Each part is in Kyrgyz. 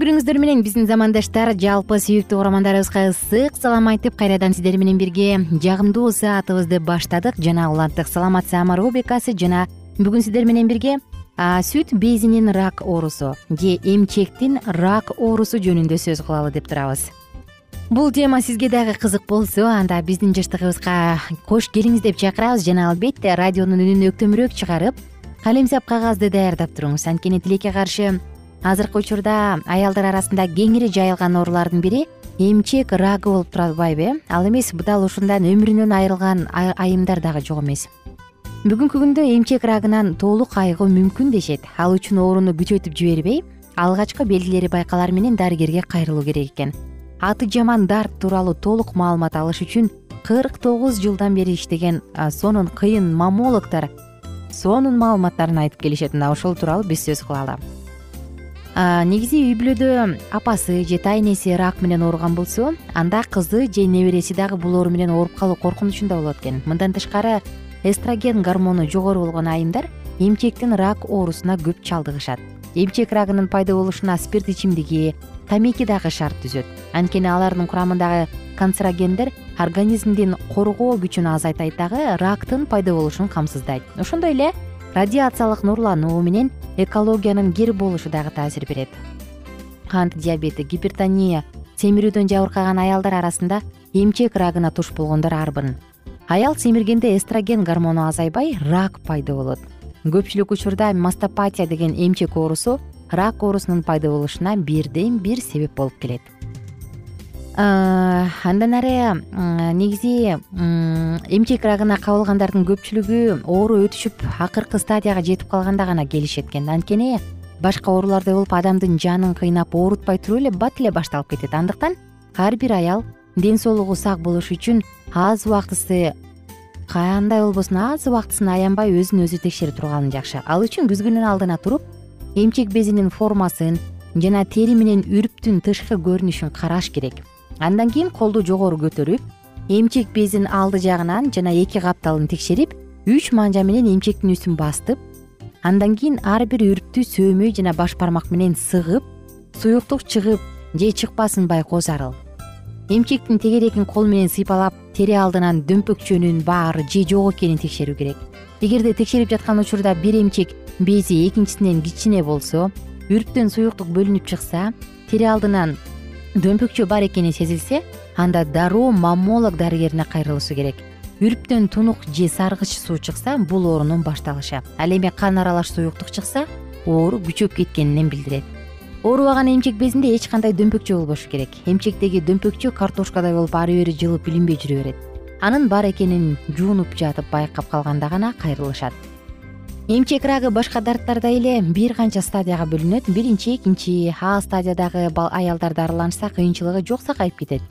күнүңүздөр менен биздин замандаштар жалпы сүйүктүү угармандарыбызга ысык салам айтып кайрадан сиздер менен бирге жагымдуу саатыбызды баштадык жана уланттык саламат саама рубрикасы жана бүгүн сиздер менен бирге сүт безинин рак оорусу же эмчектин рак оорусу жөнүндө сөз кылалы деп турабыз. Бул тема сизге дагы кызык болсо анда биздин жыштыгыбызга кош келиңиз деп чакырабыз жана албетте радионун үнүн өктөмүрөөк чыгарып калемсап кагазды даярдап туруңуз. Анткени тилекке каршы азыркы учурда аялдар арасында кеңири жайылган оорулардын бири эмчек рагы болуп туруп атпайбы э. Ал эмес дал ушундан өмүрүнөн айрылган айымдар дагы жок эмес. Бүгүнкү күндө эмчек рагынан толук айыгуу мүмкүн дешет. Ал үчүн ооруну күчөтүп жибербей алгачкы белгилери байкалар менен дарыгерге кайрылуу керек экен. Аты жаман дарт тууралуу толук маалымат алыш үчүн кырк тогуз жылдан бери иштеген сонун кыйын маммологдор сонун маалыматтарын айтып келишет. Мына ошол тууралуу биз сөз кылалы негизи үй бүлөдө апасы же тайнеси рак менен ооруган болсо анда кызы же небереси дагы бул оору менен ооруп калуу коркунучунда болот экен. Мындан тышкары эстроген гормону жогору болгон айымдар эмчектин рак оорусуна көп чалдыгышат. Эмчек рагынын пайда болушуна спирт ичимдиги тамеки дагы шарт түзөт. Анткени алардын курамындагы канцерогендер организмдин коргоо күчүн азайтат дагы рактын пайда болушун камсыздайт. Ошондой эле радиациялык нурлануу менен экологиянын кир болушу дагы таасир берет. Кант диабети гипертония семирүүдөн жабыркаган аялдар арасында эмчек рагына туш болгондор арбын. Аял семиргенде эстроген гормону азайбай рак пайда болот. Көпчүлүк учурда мастопатия деген эмчек оорусу рак оорусунун пайда болушуна бирден бир себеп болуп келет андан ары негизи эмчек рагына кабылгандардын көпчүлүгү оору өтүшүп акыркы стадияга жетип калганда гана келишет экен анткени башка оорулардай болуп адамдын жанын кыйнап оорутпай туруп эле бат эле башталып кетет. Андыктан ар бир аял ден соолугу сак болуш үчүн аз убактысы кандай болбосун аз убактысын аянбай өзүн өзү текшере турганы жакшы. Ал үчүн күзгүнүн алдына туруп эмчек безинин формасын жана тери менен үрптүн тышкы көрүнүшүн караш керек андан кийин колду жогору көтөрүп эмчек безин алды жагынан жана эки капталын текшерип үч манжа менен эмчектин үстүн бастып андан кийин ар бир үрптү сөөмөй жана баш бармак менен сыгып суюктук чыгып же чыкпасын байкоо зарыл эмчектин тегерегин кол менен сыйпалап тери алдынан дөмпөкчөнүн бар же жок экенин текшерүү керек. Эгерде текшерип жаткан учурда бир эмчек бези экинчисинен кичине болсо үрптөн суюктук бөлүнүп чыкса тери алдынан дөмпөкчө бар экени сезилсе анда дароо маммолог дарыгерине кайрылышы керек. Үрптөн тунук же саргыч суу чыкса бул оорунун башталышы. Ал эми кан аралаш суюктук чыкса оору күчөп кеткенин билдирет. Оорубаган эмчек безинде эч кандай дөмпөкчө болбошу керек. Эмчектеги дөмпөкчө картошкадай болуп ары бери жылып илинбей жүрө берет. Анын бар экенин жуунуп жатып байкап калганда гана кайрылышат эмчек рагы башка дарттардай эле бир канча стадияга бөлүнөт. Биринчи экинчи. А стадиядагы аялдар дарыланышса кыйынчылыгы жок сакайып кетет.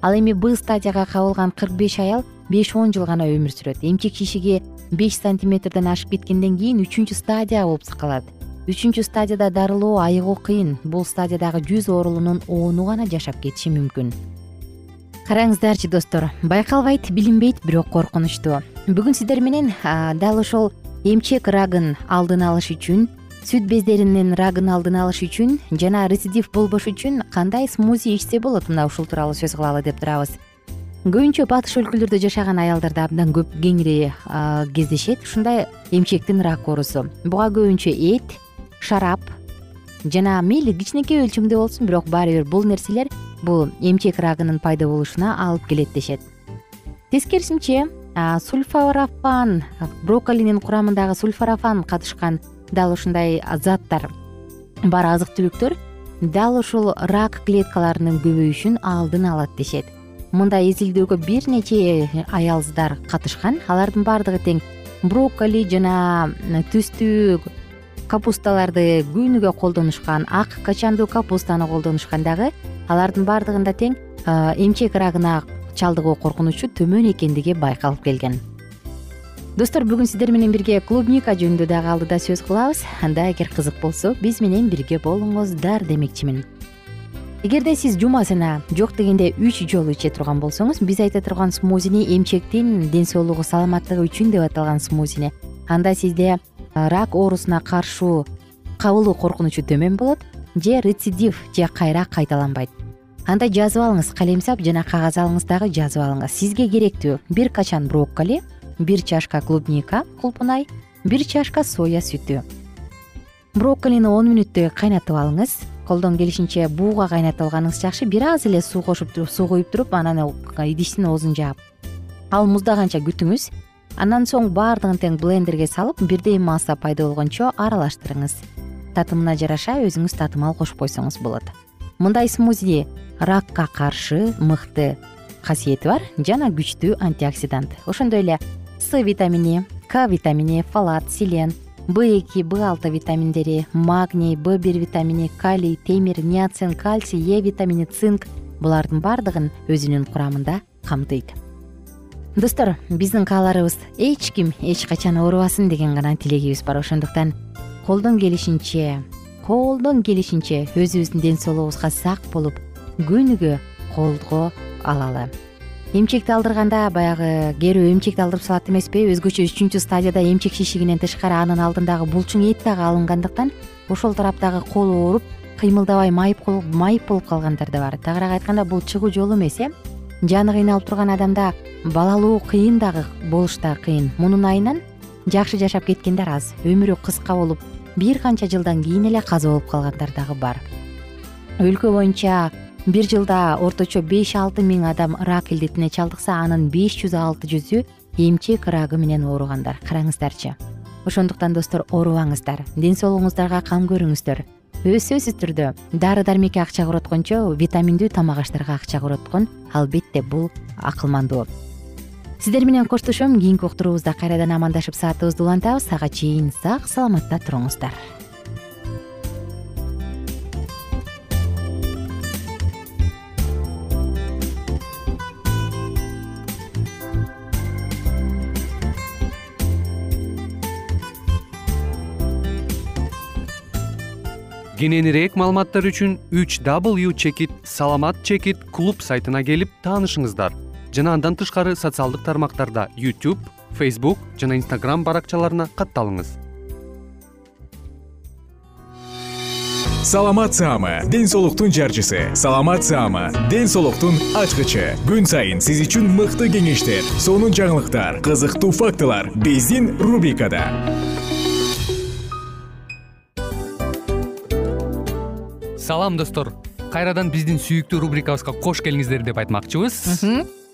Ал эми б стадияга кабылган кырк беш аял беш он жыл гана өмүр сүрөт. Эмчек шишиги беш сантиметрден ашып кеткенден кийин үчүнчү стадия болуп калат үчүнчү стадияда дарылоо айыгуу кыйын. Бул стадиядагы жүз оорулуунун ону гана жашап кетиши мүмкүн. Караңыздарчы достор байкалбайт билинбейт бирок коркунучтуу. Бүгүн сиздер менен дал ошол эмчек рагын алдын алыш үчүн сүт бездеринин рагын алдын алыш үчүн жана рецидив болбош үчүн кандай смузи ичсе болот мына ушул тууралуу сөз кылалы деп турабыз. Көбүнчө батыш өлкөлөрдө жашаган аялдарда абдан көп кеңири кездешет. Ушундай эмчектин рак оорусу. Буга көбүнчө эт шарап жана мейли кичинекей өлчөмдө болсун бирок баары бир бул нерселер бул эмчек рагынын пайда болушуна алып келет дешет. Тескерисинче сульфарафан брокколинин курамындагы сульфарафан катышкан дал ушундай заттар бар азык түлүктөр. Дал ушул рак клеткаларынын көбөйүшүн алдын алат дешет. Мындай изилдөөгө бир нече аялдар катышкан. Алардын баардыгы тең брокколи жана түстүү капусталарды күнүгө колдонушкан ак качандуу капустаны колдонушкан дагы алардын баардыгында тең эмчек рагына чалдыгуу коркунучу төмөн экендиги байкалып келген. Достор бүгүн сиздер менен бирге клубника жөнүндө дагы алдыда сөз кылабыз. Анда эгер кызык болсо биз менен бирге болуңуздар демекчимин. Эгерде сиз жумасына жок дегенде үч жолу иче турган болсоңуз биз айта турган смузини эмчектин ден соолугу саламаттыгы үчүн деп аталган смузини. Анда сизде рак оорусуна каршы кабылуу коркунучу төмөн болот же рецидив же кайра кайталанбайт анда жазып алыңыз калемсап жана кагаз алыңыз дагы жазып алыңыз. Сизге керектүү бир качан брокколи бир чашка клубника кулпунай бир чашка соя сүтү. Брокколини он мүнөттөй кайнатып алыңыз. Колдон келишинче бууга кайнатып алганыңыз жакшы. Бир аз эле суу кошуп суу куюп туруп анан идиштин оозун жаап. Ал муздаганча күтүңүз? Андан соң баардыгын тең блендерге салып бирдей масса пайда болгончо аралаштырыңыз. Татымына жараша өзүңүз татымал кошуп койсоңуз болот мындай смузи ракка каршы мыкты касиети бар жана күчтүү антиоксидант. Ошондой эле с витамини к витамини фалат селен б эки б алты витаминдери магний б бир витамини калий темир ниацин кальций е витамини цинк булардын баардыгын өзүнүн курамында камтыйт. Достор биздин кааларыбыз эч ким эч качан оорубасын деген гана тилегибиз бар. Ошондуктан колдон келишинче колдон келишинче өзүбүздүн ден соолугубузга сак болуп күнүгө колго алалы. Эмчекти алдырганда баягы кээ бирөө эмчекти алдырып салат эмеспи? Өзгөчө үчүнчү стадияда эмчек шишигинен тышкары анын алдындагы булчуң эт дагы алынгандыктан ошол тараптагы кол ооруп кыймылдабай майып майып болуп калгандар да бар. Тагыраак айтканда бул чыгуу жол эмес э? Жаны кыйналып турган адамда балалуу кыйын дагы болуш да кыйын. Мунун айынан жакшы жашап кеткендер аз өмүрү кыска болуп бир канча жылдан кийин эле каза болуп калгандар дагы бар. Өлкө боюнча бир жылда орточо беш алты миң адам рак илдетине чалдыкса анын беш жүз алты жүзү эмчек рагы менен ооругандар. Караңыздарчы ошондуктан достор оорубаңыздар ден соолугуңуздарга кам көрүңүздөр. Сөзсүз түрдө дары дармекке акча короткончо витаминдүү тамак аштарга акча короткон албетте бул акылмандуу сиздер менен коштошом. Кийинки уктуруубузда кайрадан амандашып саатыбызды улантабыз. Ага чейин сак саламатта туруңуздар. Кененирээк маалыматтар үчүн үч w чекит саламат чекит клуб сайтына келип таанышыңыздар жана андан тышкары социалдык тармактарда youtube facebook жана instagram баракчаларына катталыңыз. Саламат саама ден соолуктун жарчысы. Саламат саама ден соолуктун ачкычы. Күн сайын сиз үчүн мыкты кеңештер сонун жаңылыктар кызыктуу фактылар биздин рубрикада. Салам достор. Кайрадан биздин сүйүктүү рубрикабызга кош келиңиздер деп айтмакчыбыз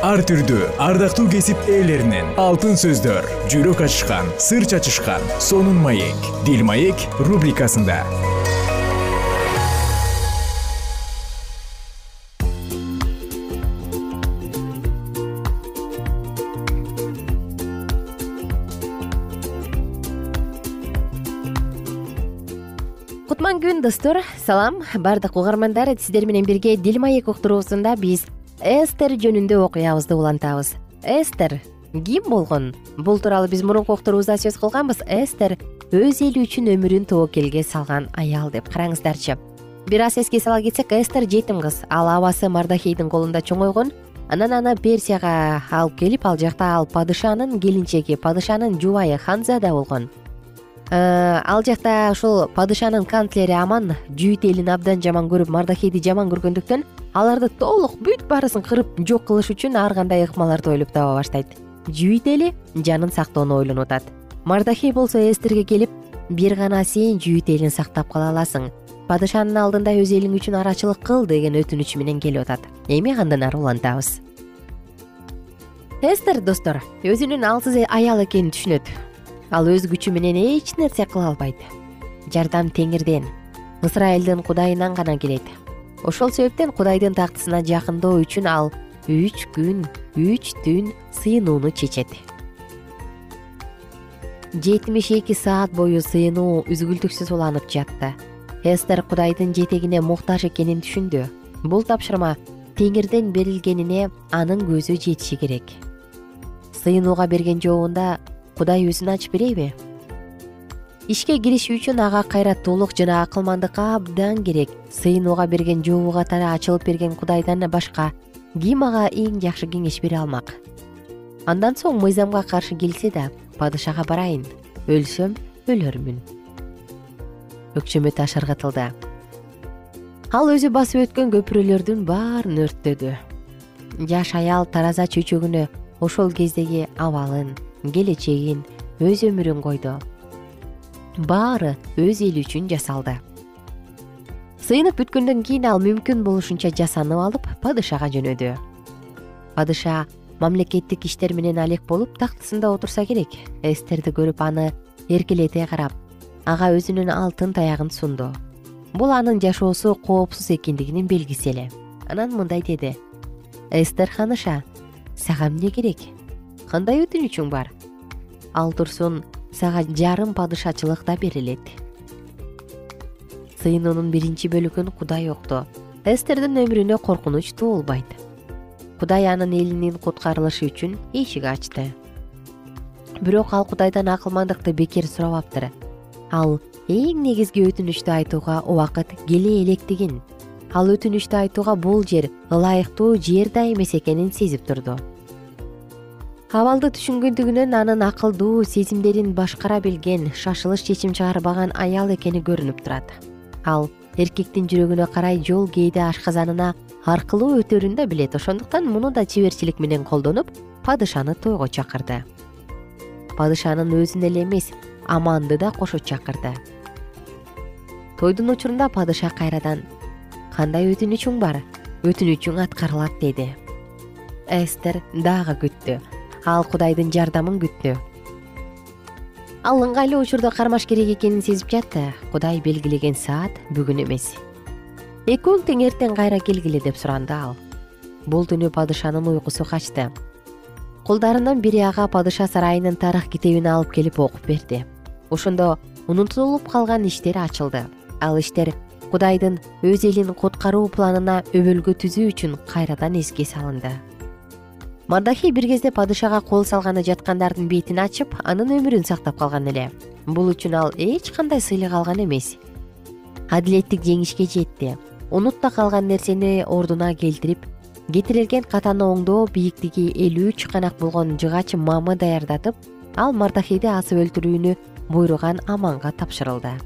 ар түрдүү ардактуу кесип ээлеринен. Алтын сөздөр жүрөк ачышкан сыр чачышкан сонун маек. Дил маек рубрикасында. Кутман күн достор. Салам. Баардык угармандар сиздер менен бирге дил маек уктуруусунда биз эстер жөнүндө окуябызды улантабыз. Эстер ким болгон? Бул тууралуу биз мурунку уктуруубузда сөз кылганбыз. Эстер өз эли үчүн өмүрүн тобокелге салган аял деп караңыздарчы. Бир аз эске сала кетсек эстер жетим кыз. Ал абасы мардахейдин колунда чоңойгон анан аны персияга алып келип ал жакта ал падышанын келинчеги падышанын жубайы ханзада болгон ал жакта ушул падышанын канцлери аман жүйүт элин абдан жаман көрүп мардахейди жаман көргөндүктөн аларды толук бүт баарысын кырып жок кылыш үчүн ар кандай ыкмаларды ойлоп таба баштайт. Жүйүт эли жанын сактоону ойлонуп атат. Мардахей болсо эстерге келип бир гана сен жүйүт элин сактап кала аласың. Падышанын алдында өз элиң үчүн арачылык кыл деген өтүнүч менен келип атат. Эми андан ары улантабыз. Эстер достор өзүнүн алсыз аял экенин түшүнөт ал өз күчү менен эч нерсе кыла албайт. Жардам теңирден ысрайылдын кудайынан гана келет. Ошол себептен кудайдын тактысына жакындоо үчүн ал үч күн үч түн сыйынууну чечет. Жетимиш эки саат бою сыйынуу үзгүлтүксүз уланып жатты. Эстер кудайдын жетегине муктаж экенин түшүндү. Бул тапшырма теңирден берилгенине анын көзү жетиши керек. Сыйынууга берген жообунда кудай өзүн ачып берейби ишке киришүү үчүн ага кайраттуулук жана акылмандык абдан керек. Сыйынууга берген жообу катары ачылып берген кудайдан башка ким ага эң жакшы кеңеш бере алмак. Андан соң мыйзамга каршы келсе да падышага барайын. Өлсөм өлөрмүн. Өкчөмө таш ыргытылды ал өзү басып өткөн көпүрөлөрдүн баарын өрттөдү. Жаш аял тараза чөйчөгүнө ошол кездеги абалын келечегин өз өмүрүн койду. Баары өз эли үчүн жасалды. Сыйынып бүткөндөн кийин ал мүмкүн болушунча жасанып алып падышага жөнөдү. Падыша мамлекеттик иштер менен алек болуп тактысында отурса керек. Эстерди көрүп аны эркелете карап ага өзүнүн алтын таягын сунду. Бул анын жашоосу коопсуз экендигинин белгиси эле. Анан мындай деди. Эстер ханыша сага эмне керек кандай өтүнүчүң бар? Ал турсун сага жарым падышачылык да берилет сыйынуунун биринчи бөлүгүн кудай укту эстердин өмүрүнө коркунуч туулбайт. Кудай анын элинин куткарылышы үчүн эшик ачты. Бирок ал кудайдан акылмандыкты бекер сурабаптыр ал эң негизги өтүнүчтү айтууга убакыт келе электигин ал өтүнүчтү айтууга бул жер ылайыктуу жер да эмес экенин сезип турду абалды түшүнгөндүгүнөн анын акылдуу сезимдерин башкара билген шашылыш чечим чыгарбаган аял экени көрүнүп турат. Ал эркектин жүрөгүнө карай жол кээде ашказанына аркылуу өтөрүн да билет. Ошондуктан муну да чеберчилик менен колдонуп падышаны тойго чакырды. Падышанын өзүн эле эмес аманды да кошо чакырды. Тойдун учурунда падыша кайрадан кандай өтүнүчүң бар? Өтүнүчүң аткарылат деди. Эстер дагы күттү ал кудайдын жардамын күттү. Ал ыңгайлуу учурда кармаш керек экенин сезип жатты. Кудай белгилеген саат бүгүн эмес. Экөөң тең эртең кайра келгиле деп суранды ал. Бул түнү падышанын уйкусу качты. Кулдарынан бири ага падыша сарайынын тарых китебин алып келип окуп берди. Ошондо унутулуп калган иштер ачылды. Ал иштер кудайдын өз элин куткаруу планына өбөлгө түзүү үчүн кайрадан эске салынды мардахий бир кезде падышага кол салганы жаткандардын бетин ачып анын өмүрүн сактап калган эле. Бул үчүн ал эч кандай сыйлык алган эмес. Адилеттик жеңишке жетти. Унутта калган нерсени ордуна келтирип кетирилген катаны оңдоо бийиктиги элүү чыканак болгон жыгач мамы даярдатып ал мардахийди асып өлтүрүүнү буйруган аманга тапшырылды.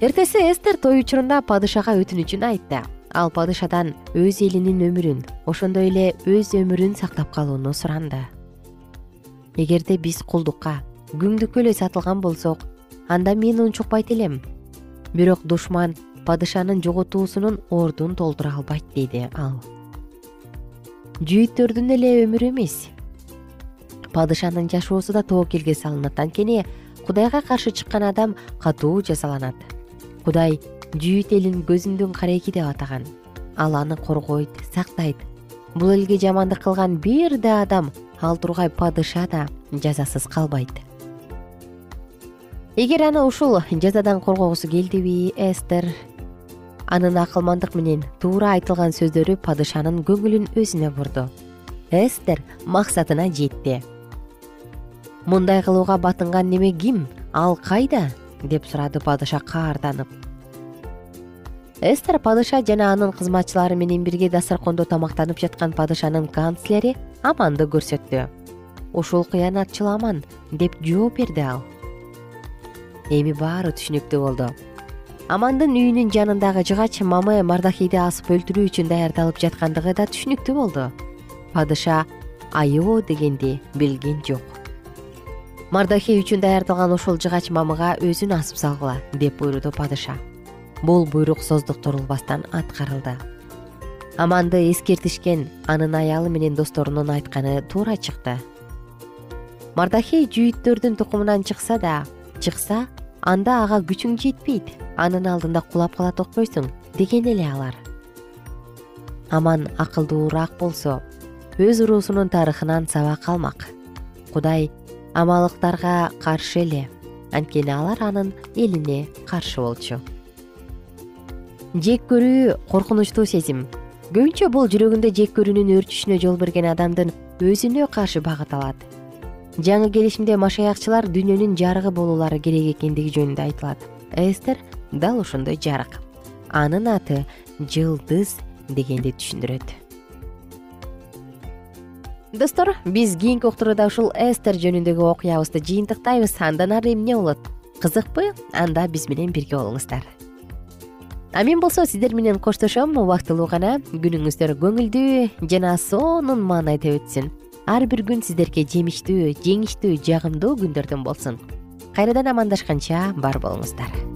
Эртеси эстер той учурунда падышага өтүнүчүн айтты ал падышадан өз элинин өмүрүн ошондой эле өз өмүрүн сактап калууну суранды. Эгерде биз кулдукка күңдүккө эле сатылган болсок анда мен унчукпайт элем бирок душман падышанын жоготуусунун ордун толтура албайт деди ал. Жүйүттөрдүн эле өмүрү эмес. Падышанын жашоосу да тобокелге салынат анткени кудайга каршы чыккан адам катуу жазаланат кудай жүйүт элин көзүмдүн кареги деп атаган. Ал аны коргойт сактайт. Бул элге жамандык кылган бир да адам ал тургай падыша да жазасыз калбайт. Эгер аны ушул жазадан коргогусу келдиби эстер анын акылмандык менен туура айтылган сөздөрү падышанын көңүлүн өзүнө бурду. Эстер максатына жетти мындай кылууга батынган неме ким? Ал кайда деп сурады падыша каарданып эстер падыша жана анын кызматчылары менен бирге дасторкондо тамактанып жаткан падышанын канцлери аманды көрсөттү. Ушул кыянатчыл аман деп жооп берди ал. Эми баары түшүнүктүү болду. Амандын үйүнүн жанындагы жыгач мамы мардахийди асып өлтүрүү үчүн даярдалып жаткандыгы да түшүнүктүү болду. Падыша айоо дегенди билген жок. Мардахий үчүн даярдалган ушул жыгач мамыга өзүн асып салгыла деп буйруду падыша бул буйрук создуктурулбастан аткарылды. Аманды эскертишкен анын аялы менен досторунун айтканы туура чыкты. Мардахей жүйүттөрдүн тукумунан чыкса да чыкса анда ага күчүң жетпейт анын алдында кулап калат окпойсуң деген эле алар. Аман акылдуураак болсо өз уруусунун тарыхынан сабак алмак кудай амалыктарга каршы эле анткени алар анын элине каршы болчу жек көрүү коркунучтуу сезим. Көбүнчө бул жүрөгүндө жек көрүүнүн өрчүшүнө жол берген адамдын өзүнө каршы багыт алат. Жаңы келишимде машаякчылар дүйнөнүн жарыгы болуулары керек экендиги жөнүндө айтылат. Эстер дал ошондой жарык. Анын аты жылдыз дегенди түшүндүрөт. Достор биз кийинки уктурууда ушул эстер жөнүндөгү окуябызды жыйынтыктайбыз. Андан ары эмне болот? Кызыкпы? Анда биз менен бирге болуңуздар а мен болсо сиздер менен коштошом убактылуу гана. Күнүңүздөр көңүлдүү жана сонун маанайда өтсүн. Ар бир күн сиздерге жемиштүү жеңиштүү жагымдуу күндөрдөн болсун. Кайрадан амандашканча бар болуңуздар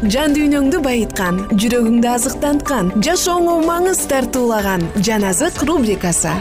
жан дүйнөңдү байыткан жүрөгүңдү азыктанткан жашооңо маңыз тартуулаган жан азык рубрикасы.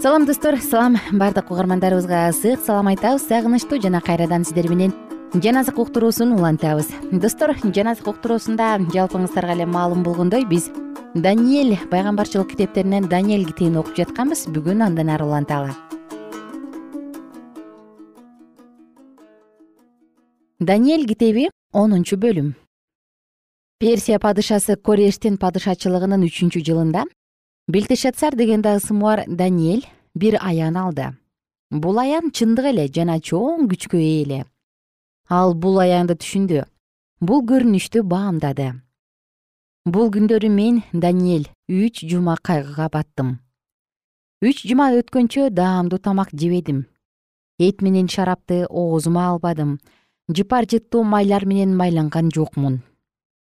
Салам достор салам баардык угармандарыбызга ысык салам айтабыз. Сагынычтуу жана кайрадан сиздер менен жан азык уктуруусун улантабыз. Достор жан азык уктуруусунда жалпыңыздарга эле маалым болгондой биз даниэль пайгамбарчылык китептеринен даниэль китебин окуп жатканбыз. Бүгүн андан ары уланталы. Даниэль китеби онунчу бөлүм. Персия падышасы корештин падышачылыгынын үчүнчү жылында белтешатсар деген да даниэль бир аян алды. Бул аян чындык эле жана чоң күчкө ээ эле ал бул аянды түшүндү. Бул көрүнүштү баамдады бул күндөрү мен даниэль үч жума кайгыга баттым. Үч жума өткөнчө даамдуу тамак жебедим. Эт менен шарапты оозума албадым. Жыпар жыттуу майлар менен майланган жокмун.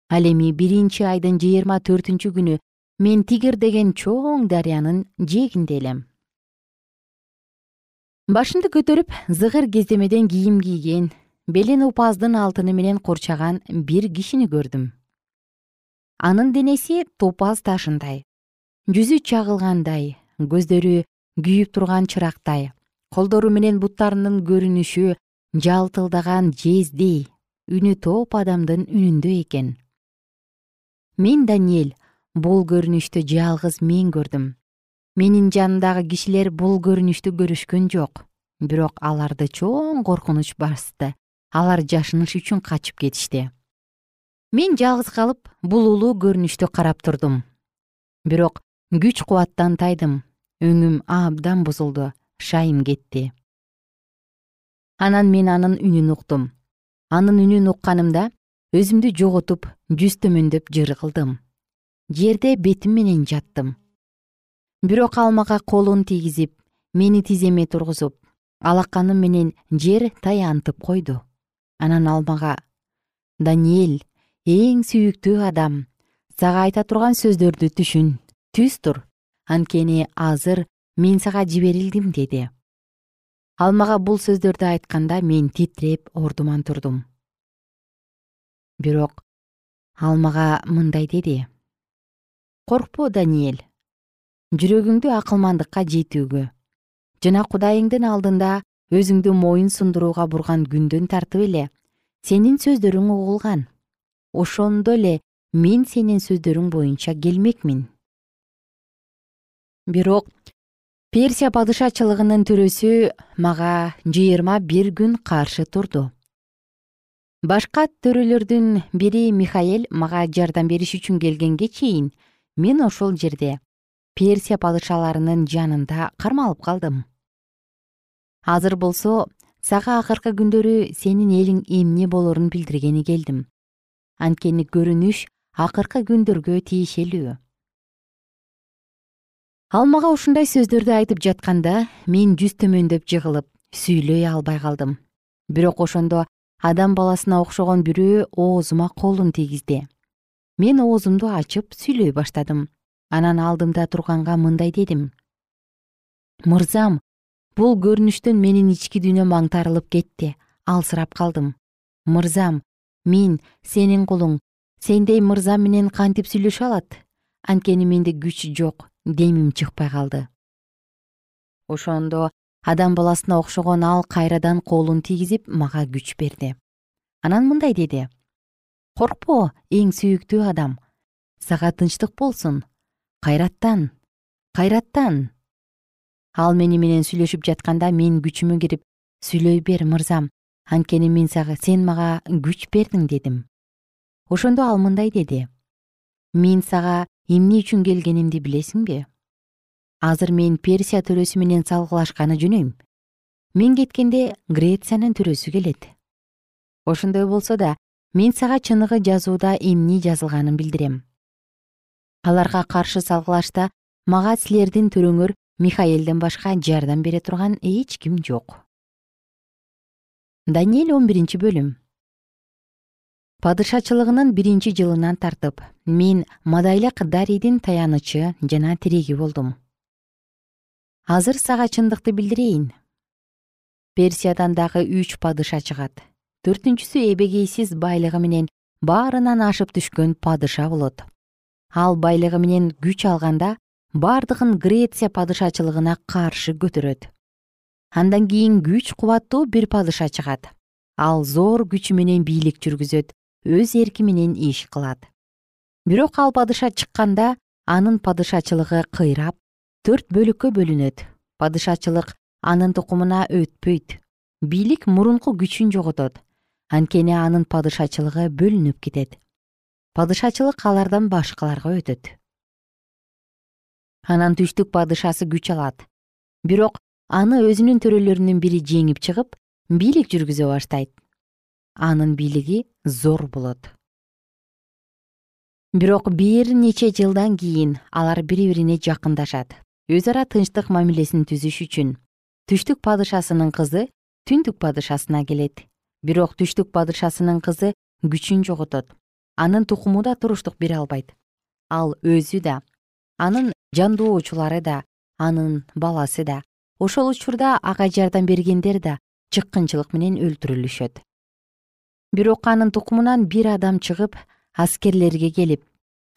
Ал эми биринчи айдын жыйырма төртүнчү күнү мен тигир деген чоң дарыянын жээгинде элем. Башымды көтөрүп зыгыр кездемеден кийим кийген белин упаздын алтыны менен курчаган бир кишини көрдүм анын денеси топаз ташындай. Жүзү чагылгандай көздөрү күйүп турган чырактай. Колдору менен буттарынын көрүнүшү жалтылдаган жездей үнү топ адамдын үнүндөй экен. Мен даниэль бул көрүнүштү жалгыз мен көрдүм. Менин жанымдагы кишилер бул көрүнүштү көрүшкөн жок. Бирок аларды чоң коркунуч басты алар жашыныш үчүн качып кетишти мен жалгыз калып бул улуу көрүнүштү карап турдум. Бирок күч кубаттан тайдым. Өңүм абдан бузулду. Шайым кетти. Анан мен анын үнүн уктум. Анын үнүн укканымда өзүмдү жоготуп жүз төмөндөп жыр кылдым жерде бетим менен жаттым. Бирок ал мага колун тийгизип мени тиземе тургузуп алаканым менен жер таянтып койду. Анан ал мага даниэль эң сүйүктүү адам. Сага айта турган сөздөрдү түшүн. Түз тур. Анткени азыр мен сага жиберилдим деди. Ал мага бул сөздөрдү айтканда мен титиреп ордуман турдум. Бирок ал мага мындай деди. Коркпо даниэль. Жүрөгүңдү акылмандыкка жетүүгө. Жана кудайыңдын алдында өзүңдү моюн сундурууга бурган күндөн тартып эле. Сенин сөздөрүң угулган ошондо эле мен сенин сөздөрүң боюнча келмекмин. Бирок персия падышачылыгынын төрөсү мага жыйырма бир күн каршы турду. Башка төрөлөрдүн бири михаэль мага жардам бериш үчүн келгенге чейин мен ошол жерде персия падышаларынын жанында кармалып калдым. Азыр болсо сага акыркы күндөрү сенин элиң эмне болорун билдиргени келдим анткени көрүнүш акыркы күндөргө тиешелүү. Ал мага ушундай сөздөрдү айтып жатканда мен жүз төмөндөп жыгылып сүйлөй албай калдым. Бирок ошондо адам баласына окшогон бирөө оозума колун тийгизди. Мен оозумду ачып сүйлөй баштадым. Анан алдымда турганга мындай дедим. Мырзам бул көрүнүштөн менин ички дүйнөм аңтарылып кетти алсырап калдым. Мырзам мен сенин кулуң сендей мырза менен кантип сүйлөшө алат? Анткени менде күч жок демим чыкпай калды. Ошондо адам баласына окшогон ал кайрадан колун тийгизип мага күч берди. Анан мындай деди. Коркпо эң сүйүктүү адам. Сага тынчтык болсун. Кайраттан кайраттан! Ал мени менен сүйлөшүп жатканда мен күчүмө кирип сүйлөй бер мырзам анткени мен сага сен мага күч бердиң дедим. Ошондо ал мындай деди. Мен сага эмне үчүн келгенимди билесиңби азыр мен персия төрөсү менен салгылашканы жөнөйм. Мен кеткенде грециянын төрөсү келет. Ошондой болсо да мен сага чыныгы жазууда эмне жазылганын билдирем. Аларга каршы салгылашта мага силердин төрөңөр михаэлден башка жардам бере турган эч ким жок даниэль он биринчи бөлүм. Падышачылыгынын биринчи жылынан тартып мен мадайлык дарийдин таянычы жана тиреги болдум. Азыр сага чындыкты билдирейин. Персиядан дагы үч падыша чыгат. Төртүнчүсү эбегейсиз байлыгы менен баарынан ашып түшкөн падыша болот. Ал байлыгы менен күч алганда бардыгын греция падышачылыгына каршы көтөрөт андан кийин күч кубаттуу бир падыша чыгат. Ал зор күчү менен бийлик жүргүзөт өз эрки менен иш кылат. Бирок ал падыша чыкканда анын падышачылыгы кыйрап төрт бөлүккө бөлүнөт. Падышачылык анын тукумуна өтпөйт. Бийлик мурунку күчүн жоготот. Анткени анын падышачылыгы бөлүнүп кетет. Падышачылык алардан башкаларга өтөт. Анан түштүк падышасы күч алат. Бирок аны өзүнүн төрөлөрүнүн бири жеңип чыгып бийлик жүргүзө баштайт. Анын бийлиги зор болот. Бирок бир нече жылдан кийин алар бири бирине жакындашат. Өз ара тынчтык мамилесин түзүш үчүн түштүк падышасынын кызы түндүк падышасына келет. Бирок түштүк падышасынын кызы күчүн жоготот. Анын тукуму да туруштук бере албайт. Ал өзү да анын жандоочулары да анын баласы да ошол учурда ага жардам бергендер да чыккынчылык менен өлтүрүлүшөт. Бирок анын тукумунан бир адам чыгып аскерлерге келип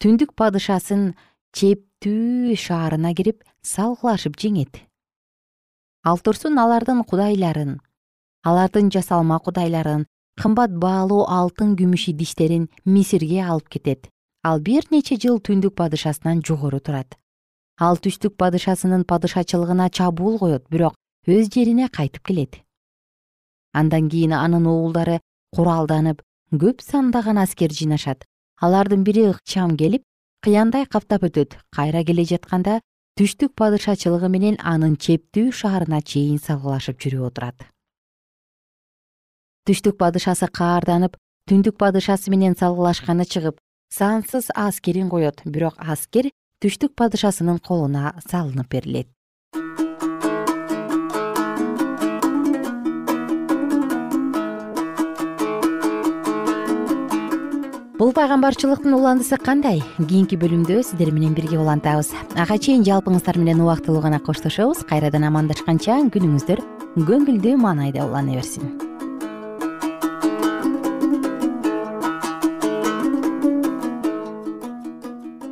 түндүк падышасын чептүү шаарына кирип салгылашып жеңет. Ал турсун алардын кудайларын алардын жасалма кудайларын кымбат баалуу алтын күмүш идиштерин мисирге алып кетет. Ал бир нече жыл түндүк падышасынан жогору турат ал түштүк падышасынын падышачылыгына чабуул коет бирок өз жерине кайтып келет. Андан кийин анын оолдары куралданып көп сандаган аскер жыйнашат алардын бири ыкчам келип кыяндай каптап өтөт. Кайра келе жатканда түштүк падышачылыгы менен анын чептүү шаарына чейин салгылашып жүрүп отурат. Түштүк падышасы каарданып түндүк падышасы менен салгылашканы чыгып сансыз аскерин коет. Бирок аскер түштүк падышасынын колуна салынып берилет. Бул пайгамбарчылыктын уландысы кандай? Кийинки бөлүмдө сиздер менен бирге улантабыз. Ага чейин жалпыңыздар менен убактылуу гана коштошобуз. Кайрадан амандашканча күнүңүздөр көңүлдүү маанайда улана берсин